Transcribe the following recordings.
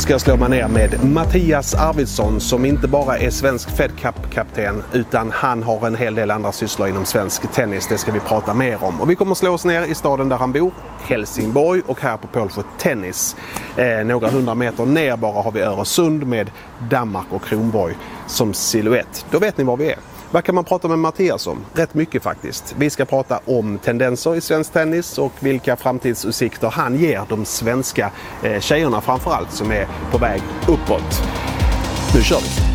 Ska jag slå mig ner med Mattias Arvidsson som inte bara är svensk Fed Cup-kapten utan han har en hel del andra sysslor inom svensk tennis. Det ska vi prata mer om. Och vi kommer slå oss ner i staden där han bor, Helsingborg och här på Pålsjö Tennis. Eh, några hundra meter ner bara har vi Öresund med Danmark och Kronborg som siluett. Då vet ni var vi är. Vad kan man prata med Mattias om? Rätt mycket faktiskt. Vi ska prata om tendenser i svensk tennis och vilka framtidsutsikter han ger de svenska eh, tjejerna framförallt som är på väg uppåt. Nu kör vi!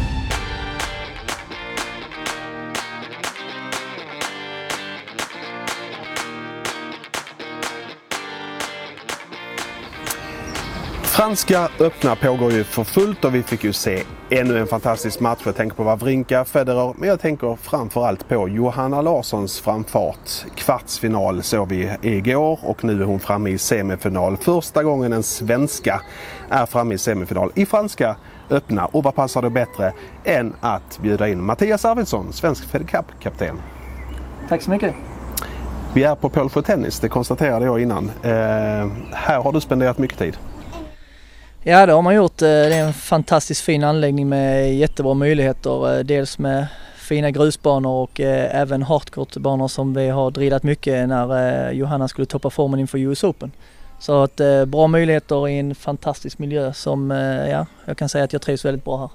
Franska öppna pågår ju för fullt och vi fick ju se ännu en fantastisk match. Jag tänker på Wawrinka, Federer, men jag tänker framförallt på Johanna Larssons framfart. Kvartsfinal såg vi igår och nu är hon framme i semifinal. Första gången en svenska är framme i semifinal i Franska öppna. Och vad passar då bättre än att bjuda in Mattias Arvidsson, svensk Fed Cup-kapten. Tack så mycket. Vi är på Pålsjö Tennis, det konstaterade jag innan. Eh, här har du spenderat mycket tid. Ja det har man gjort. Eh, det är en fantastiskt fin anläggning med jättebra möjligheter. Eh, dels med fina grusbanor och eh, även hardcourtbanor som vi har drillat mycket när Johanna skulle toppa formen inför US Open. Så att bra möjligheter i en fantastisk miljö som ja, jag kan säga att jag trivs väldigt bra här.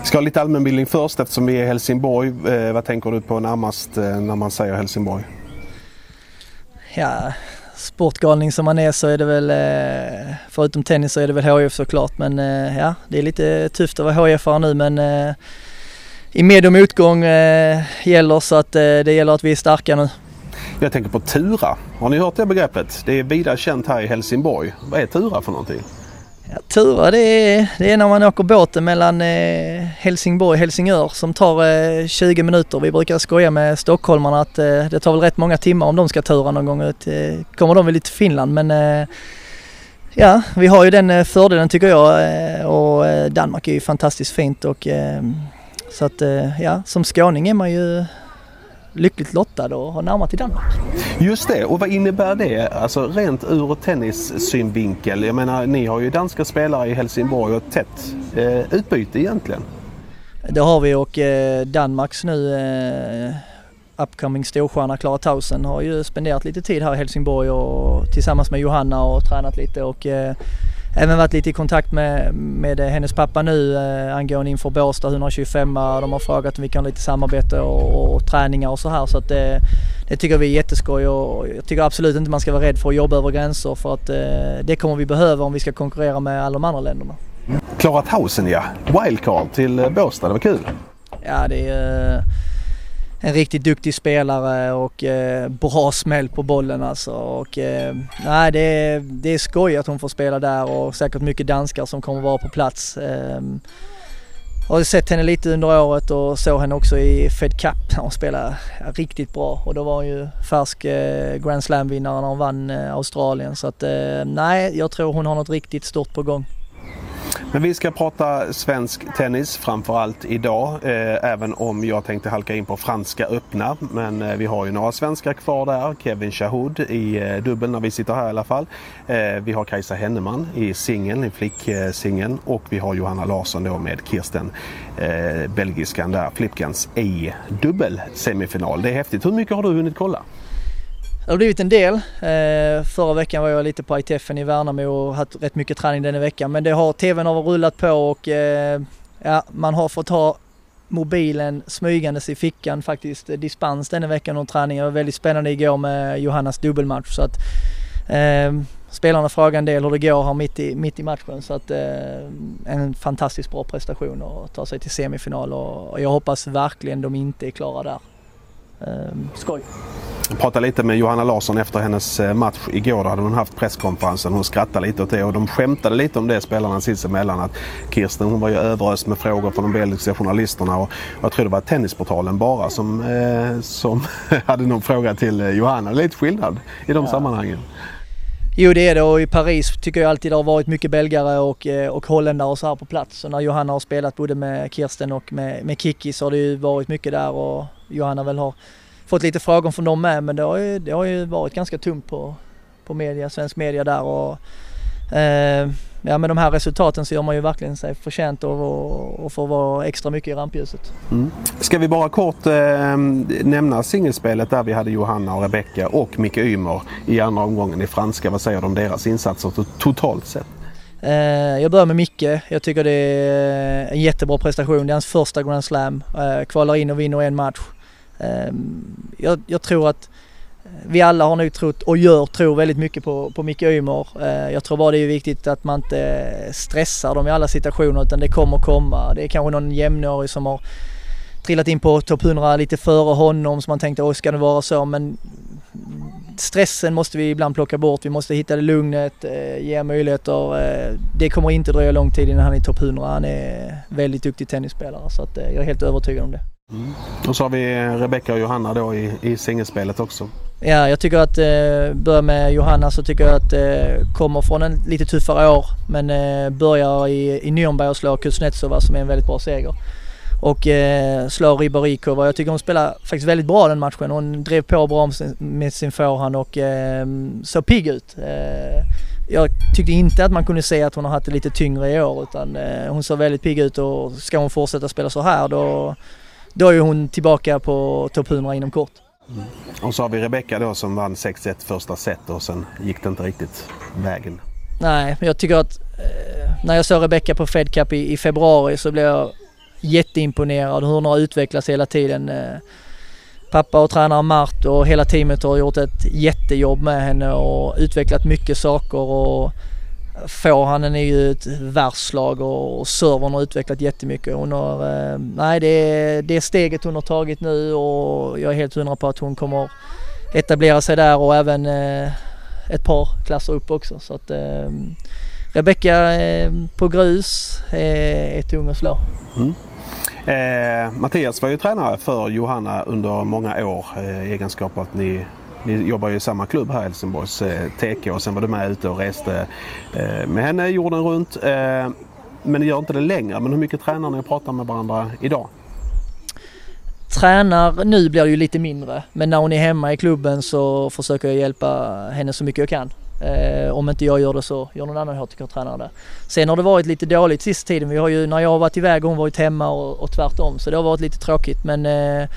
Vi ska ha lite allmänbildning först eftersom vi är i Helsingborg. Vad tänker du på närmast när man säger Helsingborg? Ja, sportgalning som man är så är det väl, eh, förutom tennis så är det väl HIF såklart. Men eh, ja, det är lite tufft att vara HIF nu men eh, i med och motgång gäller så att det gäller att vi är starka nu. Jag tänker på Tura. Har ni hört det begreppet? Det är vida känt här i Helsingborg. Vad är Tura för någonting? Ja, Tura det är, det är när man åker båten mellan eh, Helsingborg och Helsingör som tar eh, 20 minuter. Vi brukar skoja med stockholmarna att eh, det tar väl rätt många timmar om de ska tura någon gång ut. Eh, kommer de väl till Finland men eh, ja, vi har ju den eh, fördelen tycker jag eh, och eh, Danmark är ju fantastiskt fint och eh, så att ja, som skåning är man ju lyckligt lottad och har närmat till Danmark. Just det, och vad innebär det? Alltså rent ur tennissynvinkel. Jag menar, ni har ju danska spelare i Helsingborg och tätt eh, utbyte egentligen. Det har vi och eh, Danmarks nu eh, upcoming storstjärna Klara Tausen har ju spenderat lite tid här i Helsingborg och tillsammans med Johanna och tränat lite och eh, även varit lite i kontakt med, med hennes pappa nu eh, angående inför Båstad 125 De har frågat om vi kan ha lite samarbete och, och, träningar och så här så att det, det tycker vi är jätteskoj och jag tycker absolut inte man ska vara rädd för att jobba över gränser för att eh, det kommer vi behöva om vi ska konkurrera med alla de andra länderna. Klara Tausen ja, wildcard till eh, Båstad, det var kul. Ja det är eh, en riktigt duktig spelare och eh, bra smäll på bollen alltså. Och, eh, nej, det, är, det är skoj att hon får spela där och säkert mycket danskar som kommer vara på plats. Eh, har sett henne lite under året och såg henne också i Fed Cup när hon spelade riktigt bra och då var hon ju färsk eh, Grand Slam-vinnare när hon vann eh, Australien så att eh, nej, jag tror hon har något riktigt stort på gång. Men vi ska prata svensk tennis framförallt idag. Eh, även om jag tänkte halka in på franska öppna. Men eh, vi har ju några svenskar kvar där. Kevin Shahood i eh, dubbel när vi sitter här i alla fall. Eh, vi har Kajsa Henneman i singeln, i flicksingeln. Och vi har Johanna Larsson då med Kirsten, eh, belgiskan där, Flipkens i dubbel semifinal. Det är häftigt. Hur mycket har du hunnit kolla? Det har blivit en del. Eh, förra veckan var jag lite på ITFen i Värnamo och haft rätt mycket träning denna veckan. Men det har, TVn har rullat på och eh, ja, man har fått ha mobilen smygandes i fickan faktiskt. Eh, dispens denna veckan och träning. Det var väldigt spännande igår med Johannas dubbelmatch. Så att, eh, spelarna frågar en del hur det går här mitt i, mitt i matchen. Så att, eh, en fantastiskt bra prestation och ta sig till semifinal och, och jag hoppas verkligen de inte är klara där. Eh, skoj! Jag pratade lite med Johanna Larsson efter hennes eh, match igår. Då hade hon haft presskonferensen. Hon skrattade lite åt det och de skämtade lite om det spelarna sinsemellan. Att Kirsten hon var ju överöst med frågor från de belgiska journalisterna. Och jag tror det var Tennisportalen bara som, eh, som hade någon fråga till eh, Johanna. Lite skillnad i de ja. sammanhangen. Jo det är det och i Paris tycker jag alltid det har varit mycket belgare och, eh, och holländare och så här på plats. Så när Johanna har spelat både med Kirsten och med, med Kiki så har det ju varit mycket där och Johanna väl har fått lite frågor från dem med men det har ju, det har ju varit ganska tungt på, på media, svensk media där och eh, ja, med de här resultaten så gör man ju verkligen sig förtjänt av att få vara extra mycket i rampljuset. Mm. Ska vi bara kort eh, nämna singelspelet där vi hade Johanna och Rebecka och Micke Ymer i andra omgången i franska. Vad säger du om deras insatser totalt sett? Eh, jag börjar med Micke. Jag tycker det är en jättebra prestation. Det är hans första Grand Slam. Eh, kvalar in och vinner en match. Ehm, jag, jag tror att eh, vi alla har nog trott och gör, tror väldigt mycket på, på Micke Ymer. Eh, jag tror bara det är viktigt att man inte stressar dem i alla situationer utan det kommer komma. Det är kanske någon jämnårig som har trillat in på topp 100 lite före honom som man tänkte, oj ska det vara så? Men stressen måste vi ibland plocka bort. Vi måste hitta det lugnet, eh, ge möjligheter. Det kommer inte dröja lång tid innan han är topp 100. Han är väldigt duktig tennisspelare så att, jag är helt övertygad om det. Mm. Och så har vi eh, Rebecca och Johanna då i, i singelspelet också. Ja, jag tycker att, eh, börja med Johanna så tycker jag att eh, kommer från en lite tuffare år men eh, börjar i, i Nürnberg och slår Kuznetsova som är en väldigt bra seger. Och eh, slår Ribarikova. Jag tycker hon spelar faktiskt väldigt bra den matchen. Hon drev på bra med sin, förhand forehand och eh, såg pigg ut. Eh, jag tyckte inte att man kunde se att hon har haft det lite tyngre i år utan eh, hon såg väldigt pigg ut och ska hon fortsätta spela så här då, då är hon tillbaka på topp 100 inom kort. Mm. Och så har vi Rebecka då som vann 6-1 första set och sen gick det inte riktigt vägen. Nej, men jag tycker att eh, när jag såg Rebecka på Fed Cup i, i, februari så blev jag jätteimponerad hur hon har utvecklats hela tiden. Eh, pappa och tränare Mart och hela teamet har gjort ett jättejobb med henne och utvecklat mycket saker och Forehanden är ju ett världslag och servern har utvecklat jättemycket. Hon har, eh, nej det är det steget hon har tagit nu och jag är helt hundra på att hon kommer etablera sig där och även eh, ett par klasser upp också. Så att eh, Rebecka eh, på grus är tung att slå. Mm. Eh, Mattias var ju tränare för Johanna under många år eh, i egenskap av att ni ni jobbar ju i samma klubb här, Helsingborgs eh, TK och sen var du med ute och reste eh, med henne jorden runt. Eh, men ni gör inte det längre. Men hur mycket tränar ni och pratar med varandra idag? Tränar nu blir det ju lite mindre men när hon är hemma i klubben så försöker jag hjälpa henne så mycket jag kan. Eh, om inte jag gör det så gör någon annan HTK-tränare det. Sen har det varit lite dåligt sista tiden. Vi har ju, när jag har varit iväg och hon varit hemma och, och tvärtom så det har varit lite tråkigt men eh,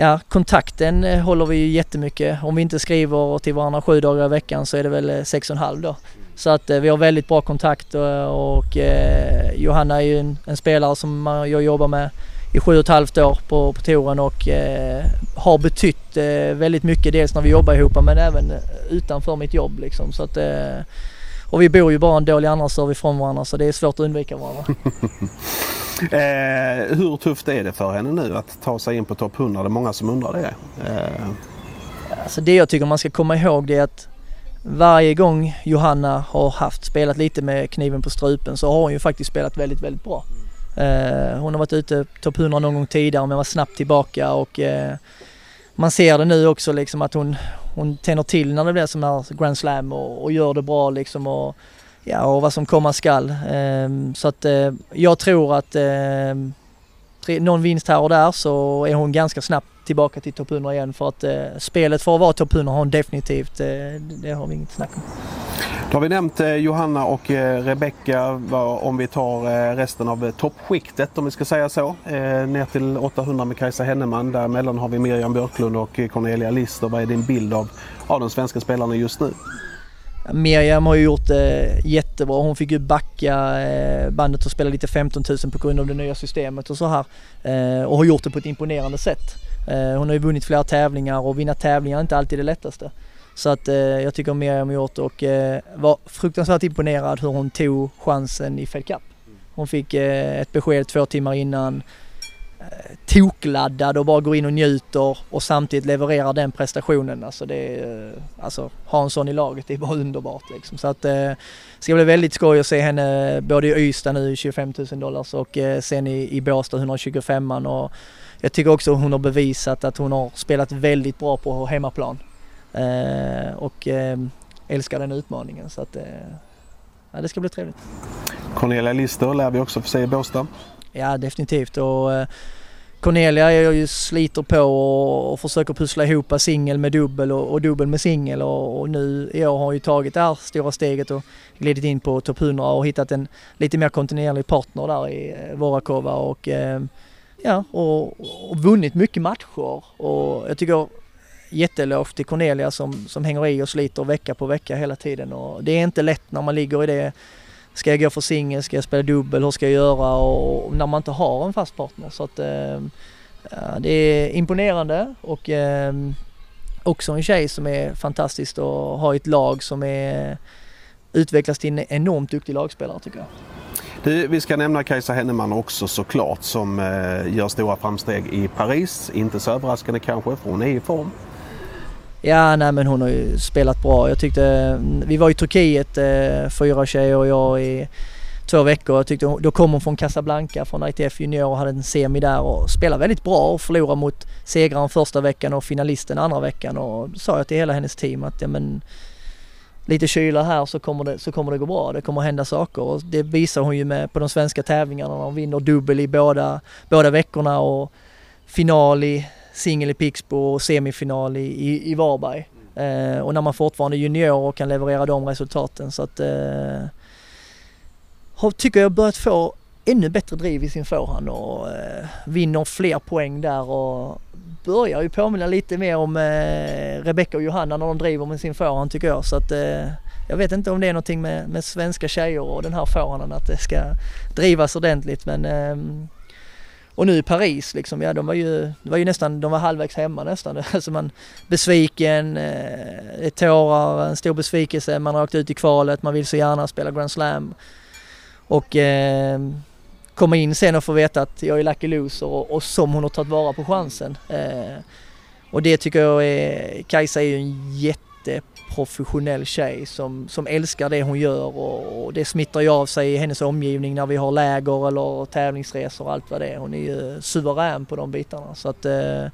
ja, kontakten eh, håller vi ju jättemycket. Om vi inte skriver till varandra sju dagar i veckan så är det väl eh, sex och en halv då. Så att eh, vi har väldigt bra kontakt och, och eh, Johanna är ju en, en, spelare som jag jobbar med i sju och ett halvt år på, på touren och eh, har betytt eh, väldigt mycket dels när vi jobbar ihop men även utanför mitt jobb liksom. Så att, och vi bor ju bara en dålig andraserve ifrån varandra så det är svårt att undvika varandra. eh, hur tufft är det för henne nu att ta sig in på topp 100? Det är många som undrar det. Eh. Alltså det jag tycker man ska komma ihåg det är att varje gång Johanna har haft spelat lite med kniven på strupen så har hon ju faktiskt spelat väldigt, väldigt bra. Eh, hon har varit ute topp 100 någon gång tidigare men var snabbt tillbaka och eh, man ser det nu också liksom att hon, hon tänder till när det blir som här Grand Slam och, och gör det bra liksom och, ja, och vad som komma skall. Um, så att uh, jag tror att uh, någon vinst här och där så är hon ganska snabbt tillbaka till topp 100 igen för att uh, spelet för att vara topp 100 har hon definitivt, uh, det har vi inget snack om. Då har vi nämnt eh, Johanna och eh, Rebecka om vi tar eh, resten av toppskiktet om vi ska säga så. Ner till 800 med Kajsa Henneman. Däremellan har vi Miriam Björklund och Cornelia Lister. Vad är din bild av, av de svenska spelarna just nu? Miriam har ju gjort det jättebra. Hon fick ju backa bandet och spela lite 15 000 på grund av det nya systemet och så här. Och har gjort det på ett imponerande sätt. Eh, hon har ju vunnit flera tävlingar och vinna tävlingar är inte alltid det lättaste. Så att eh, jag tycker Miriam har gjort och eh, var fruktansvärt imponerad hur hon tog chansen i Fed Cup. Hon fick eh, ett besked två timmar innan, eh, tokladdad och bara går in och njuter och samtidigt levererar den prestationen. Alltså det är, alltså ha en sån i laget, det är bara underbart liksom. Så att eh, det ska bli väldigt skoj att se henne både i Ystad nu 25 000 dollars och sen i, i Båstad 125 och jag tycker också hon har bevisat att hon har spelat väldigt bra på hemmaplan. Eh, och eh, älskar den utmaningen så att eh, ja, det ska bli trevligt. Cornelia Lister lär vi också få se i Båstad. Ja definitivt och Cornelia är ju sliter på och, och försöker pussla ihop singel med dubbel och, och dubbel med singel och, och, nu i år har hon ju tagit det här stora steget och glidit in på topp 100 och hittat en lite mer kontinuerlig partner där i eh, Vorakova och eh, ja, och, och vunnit mycket matcher och jag tycker jätteeloge till Cornelia som, som hänger i och sliter vecka på vecka hela tiden och det är inte lätt när man ligger i det Ska jag gå för singel? Ska jag spela dubbel? Hur ska jag göra? Och när man inte har en fast partner. Så att, eh, det är imponerande och eh, också en tjej som är fantastisk och har ett lag som är utvecklas till en enormt duktig lagspelare tycker jag. Du, vi ska nämna Kajsa Henneman också såklart som eh, gör stora framsteg i Paris. Inte så överraskande kanske för hon är i form. Ja, nej men hon har ju spelat bra. Jag tyckte, mm, vi var i Turkiet eh, fyra tjejer och jag i två veckor. Jag tyckte, då kom hon från Casablanca från ITF Junior och hade en semi där och spelade väldigt bra och förlorade mot segraren första veckan och finalisten andra veckan och då sa jag till hela hennes team att ja, men, lite kyla här så kommer, det, så kommer det gå bra. Det kommer hända saker och det visar hon ju med på de svenska tävlingarna när hon vinner dubbel i båda, båda veckorna och final i singel i Pixbo och semifinal i, i, i Varberg. Eh, och när man fortfarande är junior och kan leverera de resultaten så att eh, har, tycker jag börjat få ännu bättre driv i sin forehand och eh, vinner fler poäng där och börjar ju påminna lite mer om eh, Rebecca och Johanna när de driver med sin forehand tycker jag så att eh, jag vet inte om det är någonting med, med svenska tjejer och den här forehanden att det ska drivas ordentligt men eh, och nu i Paris liksom, ja de var ju, det var ju nästan, de var halvvägs hemma nästan. Alltså man besviken, eh, tårar, en stor besvikelse, man har åkt ut i kvalet, man vill så gärna spela Grand Slam. Och eh, komma in sen och få veta att jag är lucky loser och, och som hon har tagit vara på chansen. Eh, och det tycker jag är, Kajsa är ju en jätteprofessionell tjej som, som älskar det hon gör och, och det smittar ju av sig i hennes omgivning när vi har läger eller tävlingsresor och allt vad det är. Hon är ju suverän på de bitarna så att eh,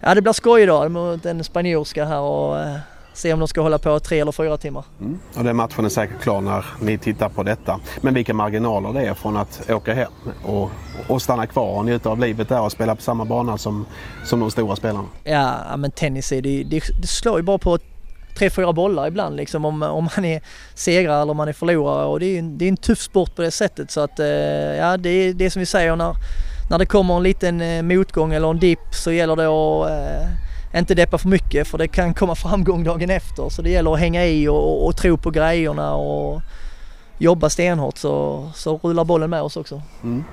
ja det blir skoj idag mot en spanjorska här och eh, se om de ska hålla på tre eller fyra timmar. Mm. Och den matchen är säkert klar när ni tittar på detta. Men vilka marginaler det är från att åka hem och, och stanna kvar och njuta av livet där och spela på samma bana som, som de stora spelarna. Ja, men tennis är det, det, det slår ju bara på tre, fyra bollar ibland liksom om, om man är segrare eller om man är förlorare och det är, det är en tuff sport på det sättet så att eh, ja det är det som vi säger när, när det kommer en liten eh, motgång eller en dipp så gäller det att eh, inte deppa för mycket för det kan komma framgång dagen efter. Så det gäller att hänga i och, och, och tro på grejerna och jobba stenhårt så, så rullar bollen med oss också. Mm.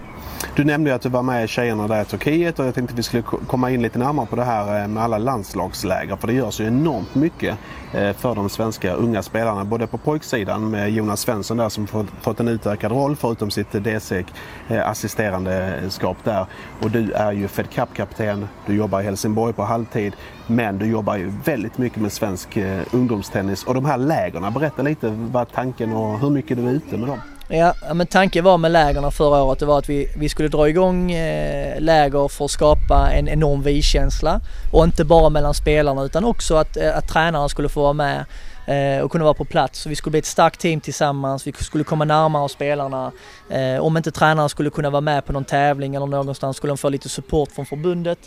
Du nämnde ju att du var med tjejerna där i Turkiet och jag tänkte att vi skulle komma in lite närmare på det här eh, med alla landslagsläger. För det görs ju enormt mycket eh, för de svenska unga spelarna. Både på pojksidan med Jonas Svensson där som fått en utökad roll förutom sitt eh, DC-assisterandeskap där. Och du är ju Fed Cup-kapten, du jobbar i Helsingborg på halvtid. Men du jobbar ju väldigt mycket med svensk eh, ungdomstennis och de här lägerna. Berätta lite vad tanken och hur mycket du är ute med dem. Ja, men tanken var med lägerna förra året det var att vi, vi skulle dra igång eh, läger för att skapa en enorm vi-känsla. Och inte bara mellan spelarna utan också att, eh, att tränarna skulle få vara med eh, och kunna vara på plats. Så vi skulle bli ett starkt team tillsammans, vi skulle komma närmare spelarna. Eh, om inte tränarna skulle kunna vara med på någon tävling eller någonstans skulle de få lite support från förbundet.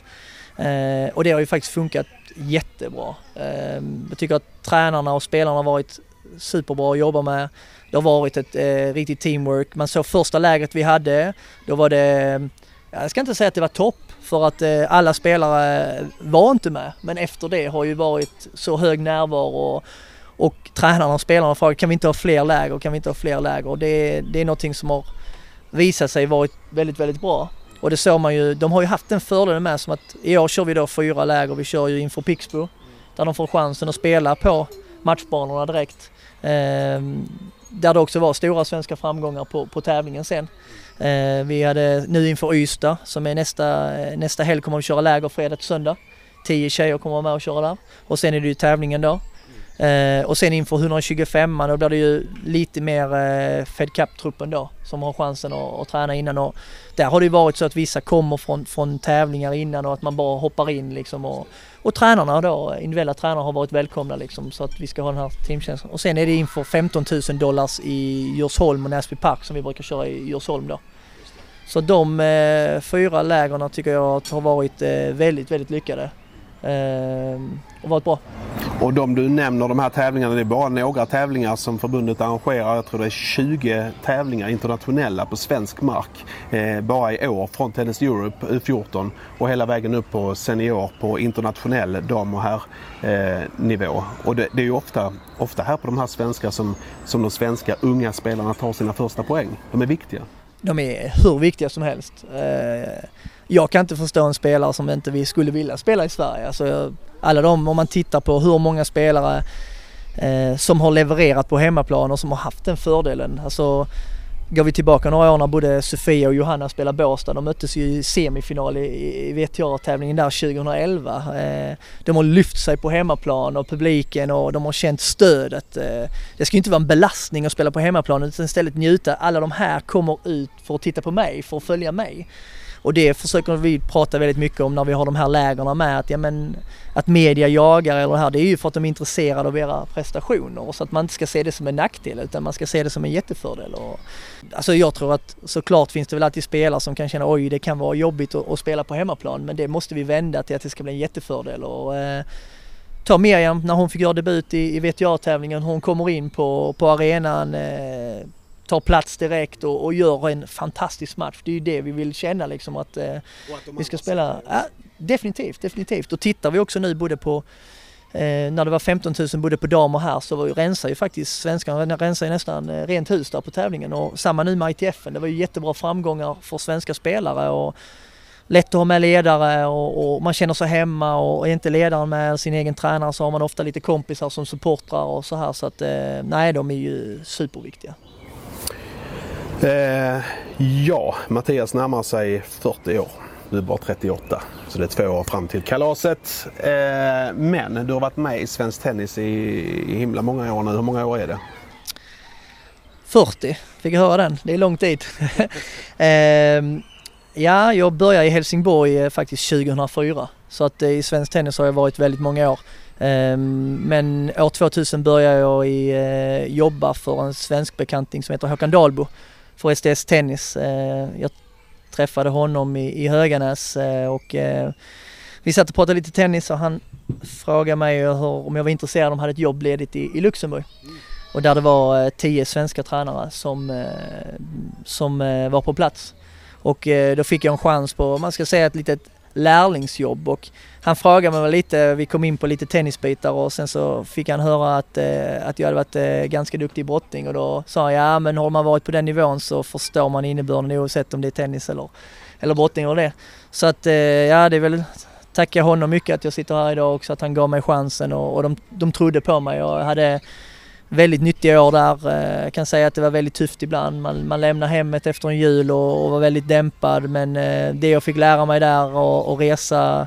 Eh, och det har ju faktiskt funkat jättebra. Eh, jag tycker att tränarna och spelarna har varit superbra att jobba med. Det har varit ett eh, riktigt teamwork. Man såg första lägret vi hade, då var det, jag ska inte säga att det var topp för att eh, alla spelare var inte med. Men efter det har ju varit så hög närvaro och, och tränarna och spelarna frågat kan vi inte ha fler läger, kan vi inte ha fler läger? Och det, det är någonting som har visat sig varit väldigt, väldigt bra. Och det såg man ju, de har ju haft den fördelen med som att i år kör vi då fyra läger, vi kör ju inför Pixbo där de får chansen att spela på matchbanorna direkt. Eh, där det också var stora svenska framgångar på, på tävlingen sen. Eh, vi hade nu inför Ystad som är nästa, nästa helg kommer vi köra läger fredag till söndag. Tio tjejer kommer vara med och köra där. Och sen är det ju tävlingen då. Eh, och sen inför 125 då blir det ju lite mer eh, Fed Cup-truppen då som har chansen att, att träna innan. Och där har det ju varit så att vissa kommer från, från tävlingar innan och att man bara hoppar in liksom. Och, och tränarna då, individuella tränare har varit välkomna liksom så att vi ska ha den här teamkänslan. Och sen är det inför 15 000 dollars i Djursholm och Näsby Park som vi brukar köra i Djursholm då. Så de eh, fyra lägren tycker jag har varit eh, väldigt, väldigt lyckade. Eh, och varit bra. Och de du nämner, de här tävlingarna, det är bara några tävlingar som förbundet arrangerar. Jag tror det är 20 tävlingar internationella på svensk mark eh, bara i år från Tennis Europe U14 och hela vägen upp på senior på internationell dam och herrnivå. Eh, och det, det, är ju ofta, ofta här på de här svenska som, som de svenska unga spelarna tar sina första poäng. De är viktiga. De är hur viktiga som helst. Eh, jag kan inte förstå en spelare som inte vi skulle vilja spela i Sverige. Alltså, alla de, om man tittar på hur många spelare eh, som har levererat på hemmaplan och som har haft den fördelen. Alltså, går vi tillbaka några år när både Sofia och Johanna spelade Båstad, de möttes ju i semifinal i, WTA-tävlingen där 2011. Eh, de har lyft sig på hemmaplan och publiken och de har känt stödet. Eh, det ska ju inte vara en belastning att spela på hemmaplan utan istället njuta. Alla de här kommer ut för att titta på mig, för att följa mig. Och det försöker vi prata väldigt mycket om när vi har de här lägren med att, ja, men, att media jagar eller det här det är ju för att de är intresserade av era prestationer så att man inte ska se det som en nackdel utan man ska se det som en jättefördel. Och, alltså jag tror att såklart finns det väl alltid spelare som kan känna oj det kan vara jobbigt att, att spela på hemmaplan men det måste vi vända till att det ska bli en jättefördel. Och, eh, ta Miriam när hon fick göra debut i, i VTA-tävlingen, hon kommer in på, på arenan eh, tar plats direkt och, och, gör en fantastisk match. Det är ju det vi vill känna liksom att, eh, att vi ska spela. Ja, definitivt, definitivt. Och tittar vi också nu både på eh, när det var 15 000 både på dam och här så var ju, rensar ju faktiskt svenskarna rensar ju nästan eh, rent hus där på tävlingen och samma nu med ITF. Det var ju jättebra framgångar för svenska spelare och lätt att ha med ledare och, och, man känner sig hemma och är inte ledaren med sin egen tränare så har man ofta lite kompisar som supportrar och så här så att eh, nej de är ju superviktiga. Eh, ja, Mattias närmar sig 40 år. Du är bara 38, så det är två år fram till kalaset. Eh, men du har varit med i svensk tennis i, i himla många år nu. Hur många år är det? 40, fick jag höra den. Det är lång tid. eh, ja, jag började i Helsingborg eh, faktiskt 2004. Så att eh, i svensk tennis har jag varit väldigt många år. Ehm, men år 2000 började jag eh, jobba för en svensk bekanting som heter Håkan Dahlbo för SDS Tennis. Eh, jag träffade honom i, i Höganäs eh, och eh, vi satt och pratade lite tennis och han frågade mig hur, om jag var intresserad om hade ett jobb ledigt i, i Luxemburg. Och där det var tio svenska tränare som, som var på plats. Och då fick jag en chans på, man ska säga ett litet lärlingsjobb och han frågade mig lite, vi kom in på lite tennisbitar och sen så fick han höra att, eh, att jag hade varit eh, ganska duktig i brottning och då sa han ja men har man varit på den nivån så förstår man innebörden oavsett om det är tennis eller, eller brottning eller det. Så att eh, ja det är väl tacka honom mycket att jag sitter här idag också, att han gav mig chansen och, och de, de trodde på mig och jag hade väldigt nyttiga år där. Eh, jag kan säga att det var väldigt tufft ibland. Man, man lämnar hemmet efter en jul och, och var väldigt dämpad men eh, det jag fick lära mig där och, och resa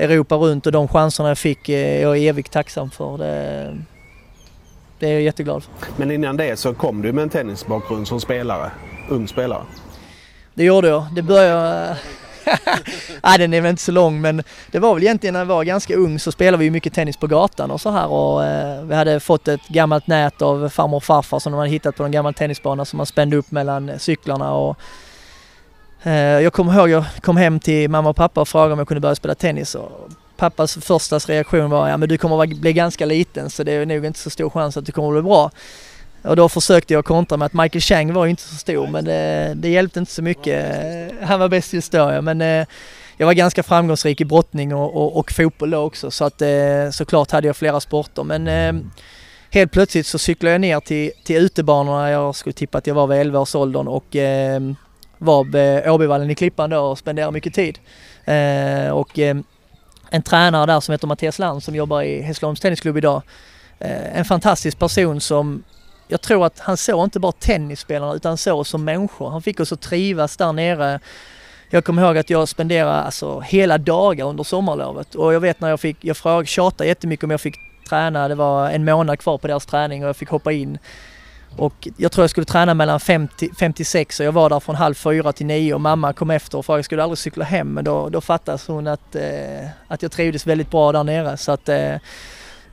Europa runt och de chanserna jag fick är jag evigt tacksam för. Det, det är jag jätteglad för. Men innan det så kom du med en tennisbakgrund som spelare, ung spelare? Det gjorde jag. Det började Nej den är väl inte så lång men det var väl egentligen när jag var ganska ung så spelade vi mycket tennis på gatan och så här och eh, vi hade fått ett gammalt nät av farmor och farfar som de hade hittat på en gammal tennisbana som man spände upp mellan cyklarna och eh, jag kommer ihåg jag kom hem till mamma och pappa och frågade om jag kunde börja spela tennis och pappas första reaktion var ja men du kommer bli ganska liten så det är nog inte så stor chans att du kommer bli bra. Och då försökte jag kontra med att Michael Chang var ju inte så stor men det, det hjälpte inte så mycket. Han var bäst just då ja, men eh, jag var ganska framgångsrik i brottning och, och, och fotboll då också så att eh, såklart hade jag flera sporter men eh, helt plötsligt så cyklade jag ner till, till utebanorna. Jag skulle tippa att jag var vid 11 års åldern och var vid Åbyvallen i Klippan då och spenderade mycket tid. Eh, och eh, en tränare där som heter Mattias Land som jobbar i Hässleholms Tennisklubb idag. en fantastisk person som jag tror att han såg inte bara tennisspelarna utan såg som människor. Han fick oss att trivas där nere. Jag kommer ihåg att jag spenderade alltså hela dagar under sommarlovet och jag vet när jag fick, jag frågade, tjatade jättemycket om jag fick träna. Det var en månad kvar på deras träning och jag fick hoppa in. Och jag tror jag skulle träna mellan 50, 56 och jag var där från halv fyra till nio och mamma kom efter och frågade, skulle aldrig cykla hem? Men då, då fattade hon att, eh, att jag trivdes väldigt bra där nere. Så att, eh,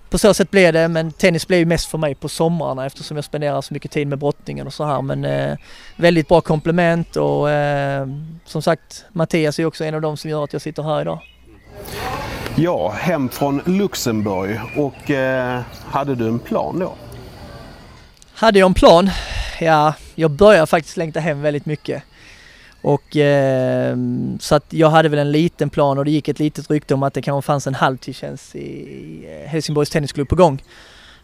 på så sätt blev det, men tennis blev ju mest för mig på somrarna eftersom jag spenderar så mycket tid med brottningen och så här. Men eh, väldigt bra komplement och eh, som sagt Mattias är också en av dem som gör att jag sitter här idag. Ja, hem från Luxemburg och eh, hade du en plan då? Hade jag en plan? Ja, jag började faktiskt längta hem väldigt mycket. Och eh, så att jag hade väl en liten plan och det gick ett litet rykte om att det kanske fanns en halvtidstjänst i eh, Helsingborgs Tennisklubb på gång.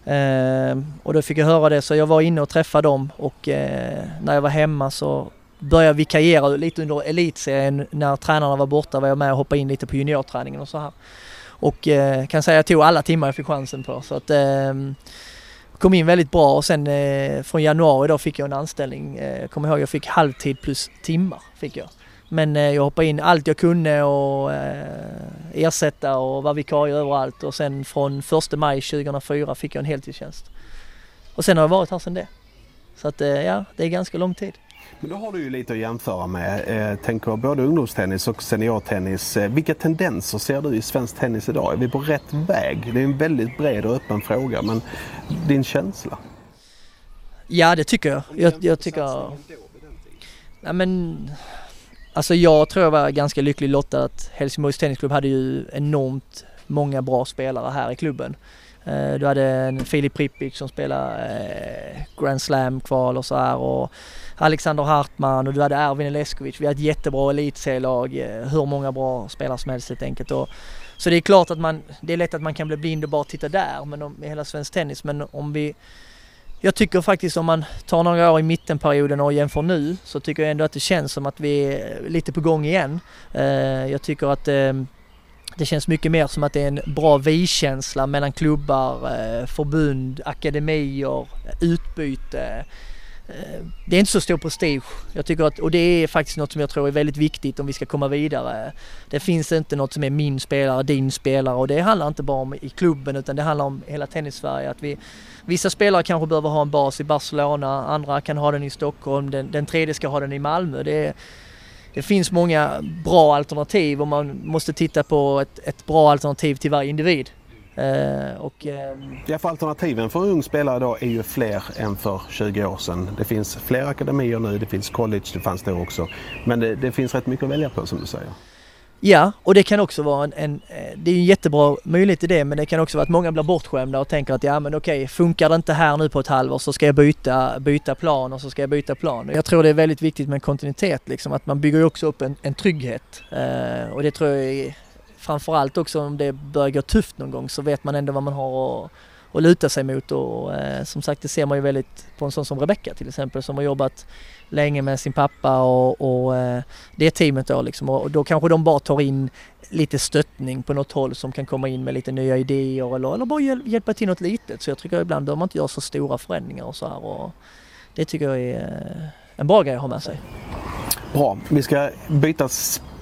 Eh, och då fick jag höra det så jag var inne och träffade dem och eh, när jag var hemma så började jag vikariera lite under elitserien. När tränarna var borta var jag med och hoppade in lite på juniorträningen och så här. Och eh, kan säga att jag tog alla timmar jag fick chansen på. Så att, eh, kom in väldigt bra och sen eh, från januari då fick jag en anställning. Eh, kommer ihåg jag fick halvtid plus timmar fick jag. Men eh, jag hoppade in allt jag kunde och eh, ersätta och var vikarie överallt och sen från 1 maj 2004 fick jag en heltidstjänst. Och sen har jag varit här sedan det. Så att eh, ja, det är ganska lång tid. Men då har du ju lite att jämföra med. Eh, tänker både ungdomstennis och seniortennis. Eh, vilka tendenser ser du i svensk tennis idag? Är vi på rätt väg? Det är en väldigt bred och öppen fråga men din känsla? Ja det tycker jag. Jag, jag tycker... Ja, men, alltså jag tror jag var ganska lycklig lottad att Helsingborgs Tennisklubb hade ju enormt många bra spelare här i klubben. Eh, du hade en Filip Pripic som spelade eh, Grand Slam-kval och så här och Alexander Hartman och du hade Erwin Eleskovic. Vi har ett jättebra elitserielag, eh, hur många bra spelare som helst helt enkelt. Och, så det är klart att man, det är lätt att man kan bli blind och bara titta där men om, i hela svensk tennis. Men om vi, jag tycker faktiskt om man tar några år i mittenperioden och jämför nu så tycker jag ändå att det känns som att vi är lite på gång igen. Jag tycker att ehm, det känns mycket mer som att det är en bra vi-känsla mellan klubbar, eh, förbund, akademier, utbyte. Eh, det är inte så stor prestige. Jag tycker att, och det är faktiskt något som jag tror är väldigt viktigt om vi ska komma vidare. Det finns inte något som är min spelare, din spelare och det handlar inte bara om i klubben utan det handlar om hela tennis-Sverige. Att vi, vissa spelare kanske behöver ha en bas i Barcelona, andra kan ha den i Stockholm, den, den tredje ska ha den i Malmö. Det är, det finns många bra alternativ och man måste titta på ett, ett bra alternativ till varje individ. Uh, och, uh, ja, för alternativen för ung spelare idag är ju fler än för 20 år sedan. Det finns fler akademier nu, det finns college, det fanns då också. Men det, det finns rätt mycket att välja på som du säger. Ja, och det kan också vara en, en, eh, det är en jättebra möjlighet i det men det kan också vara att många blir bortskämda och tänker att ja men okej, funkar det inte här nu på ett halvår så ska jag byta, byta plan och så ska jag byta plan. Jag tror det är väldigt viktigt med kontinuitet liksom, att man bygger också upp en, en trygghet eh, och det tror jag är, framförallt också om det börjar gå tufft någon gång så vet man ändå vad man har att, att luta sig mot och eh, som sagt det ser man ju väldigt på en sån som Rebecka till exempel som har jobbat länge med sin pappa och, och eh, det teamet då liksom och då kanske de bara tar in lite stöttning på något håll som kan komma in med lite nya idéer eller, eller bara hjälpa till något litet. Så jag tycker ibland behöver man inte göra så stora förändringar och så här och det tycker jag är eh, en bra grej att ha med sig. Bra, vi ska byta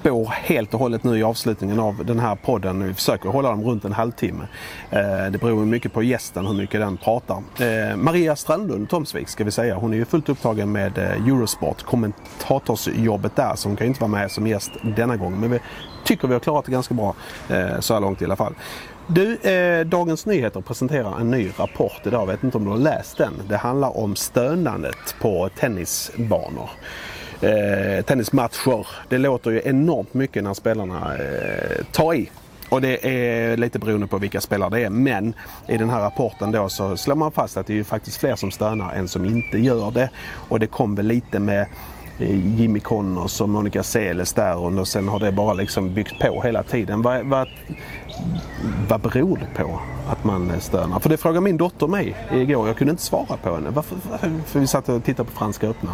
spår helt och hållet nu i avslutningen av den här podden. Vi försöker hålla dem runt en halvtimme. Eh, det beror mycket på gästen hur mycket den pratar. Eh, Maria Strandlund Tomsvik ska vi säga. Hon är ju fullt upptagen med eh, Eurosport, kommentatorsjobbet där så hon kan inte vara med som gäst denna gång. Men vi tycker vi har klarat det ganska bra så här långt i alla fall. Du, eh, Dagens Nyheter presenterar en ny rapport idag. Jag vet inte om du har läst den. Det handlar om stönandet på tennisbanor eh, tennismatcher. Det låter ju enormt mycket när spelarna eh, tar i. Och det är lite beroende på vilka spelare det är. Men i den här rapporten då så slår man fast att det är ju faktiskt fler som stönar än som inte gör det. Och det kom väl lite med Jimmy Connors och Monica Seles där och sen har det bara liksom byggt på hela tiden. Vad, vad, vad beror det på att man stönar? För det frågade min dotter mig igår. Jag kunde inte svara på henne. Varför? För vi satt och tittade på Franska öppna.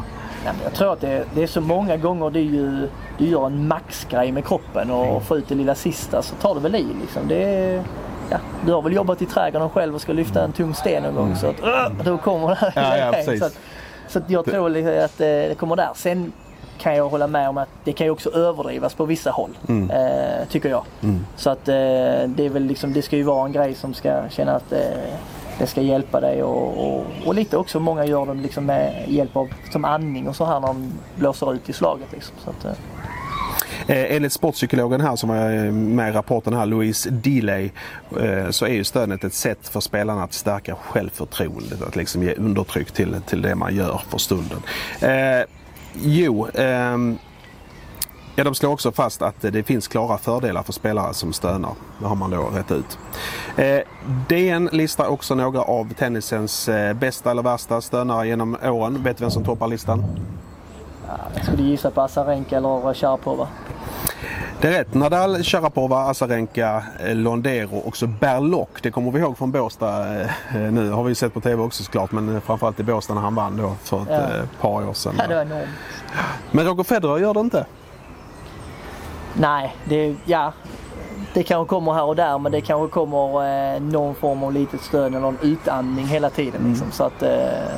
Jag tror att det, det är så många gånger du, ju, du gör en maxgrej med kroppen och mm. får ut det lilla sista så tar du väl i liksom. Det är, ja, du har väl jobbat i trädgården själv och ska lyfta en tung sten någon gång mm. så att då kommer det här. Ja, ja, så, att, så jag tror liksom att det kommer där. Sen kan jag hålla med om att det kan ju också överdrivas på vissa håll. Mm. Eh, tycker jag. Mm. Så att eh, det är väl liksom, det ska ju vara en grej som ska känna att eh, det ska hjälpa dig och, och, och, lite också många gör det liksom med hjälp av som andning och så här när de blåser ut i slaget. Liksom. Så att, Eh, enligt sportpsykologen här som var eh, med i rapporten här, Louise Delay, eh, så är ju stödet ett sätt för spelarna att stärka självförtroendet, att liksom ge undertryck till, till det man gör för stunden. Eh, jo, ehm, Ja, de slår också fast att det finns klara fördelar för spelare som stönar. Det har man då rätt ut. Eh, DN listar också några av tennisens eh, bästa eller värsta stönare genom åren. Vet du vem som toppar listan? Jag skulle gissa på Azarenka eller Sharapova. Det är rätt. Nadal, Sharapova, Azarenka, eh, Londero och så Berlock. Det kommer vi ihåg från Båstad eh, nu. Har vi sett på TV också såklart men framförallt i Båstad när han vann då för ett ja. par år sedan. Ja, det var enormt. Men Roger Federer gör det inte? Nej, det, ja, det kanske kommer här och där men det kanske kommer eh, någon form av litet stöd eller någon utandning hela tiden. Mm. Liksom, så att eh,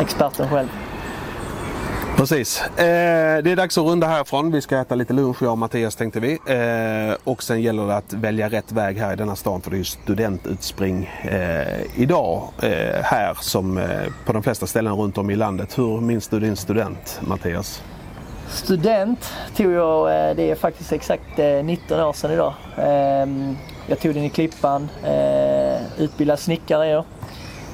experten själv. Precis. Eh, det är dags att runda härifrån. Vi ska äta lite lunch jag och Mattias tänkte vi. Eh, och sen gäller det att välja rätt väg här i denna stan för det är ju studentutspring eh, idag eh, här som eh, på de flesta ställen runt om i landet. Hur minns du din student Mattias? Student tog jag, eh, det är faktiskt exakt eh, 19 år sedan idag. Ehm, jag tog den i Klippan, eh, utbildad snickare är jag.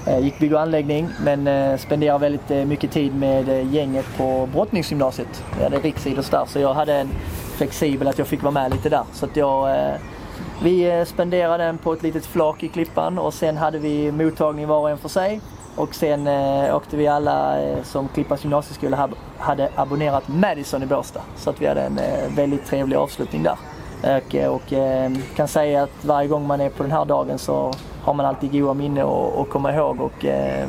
Eh, gick bygg och anläggning men eh, spenderade väldigt eh, mycket tid med gänget på brottningsgymnasiet. Vi hade riksidrott där så jag hade en flexibel att jag fick vara med lite där. Så att jag, vi spenderade den på ett litet flak i Klippan och sen hade vi mottagning var och en för sig. Och sen eh, åkte vi alla eh, som Klippans gymnasieskola hade abonnerat Madison i Båstad. Så att vi hade en eh, väldigt trevlig avslutning där. Och, och kan säga att varje gång man är på den här dagen så har man alltid goda minnen att komma ihåg och eh,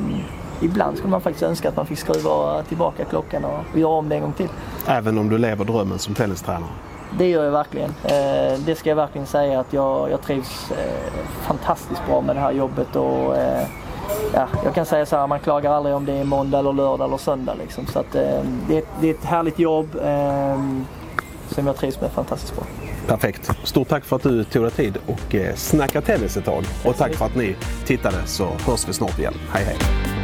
ibland skulle man faktiskt önska att man fick skruva tillbaka klockan och göra om det en gång till. Även om du lever drömmen som tennistränare? Det gör jag verkligen. Eh, det ska jag verkligen säga att jag, jag trivs eh, fantastiskt bra med det här jobbet och eh, ja, jag kan säga så här, man klagar aldrig om det är måndag eller lördag eller söndag liksom. Så att, eh, det, är, det är ett härligt jobb eh, som jag trivs med fantastiskt bra. Perfekt. Stort tack för att du tog dig tid och eh, snackade tennis ett tag. Och tack för att ni tittade så hörs vi snart igen. Hej hej!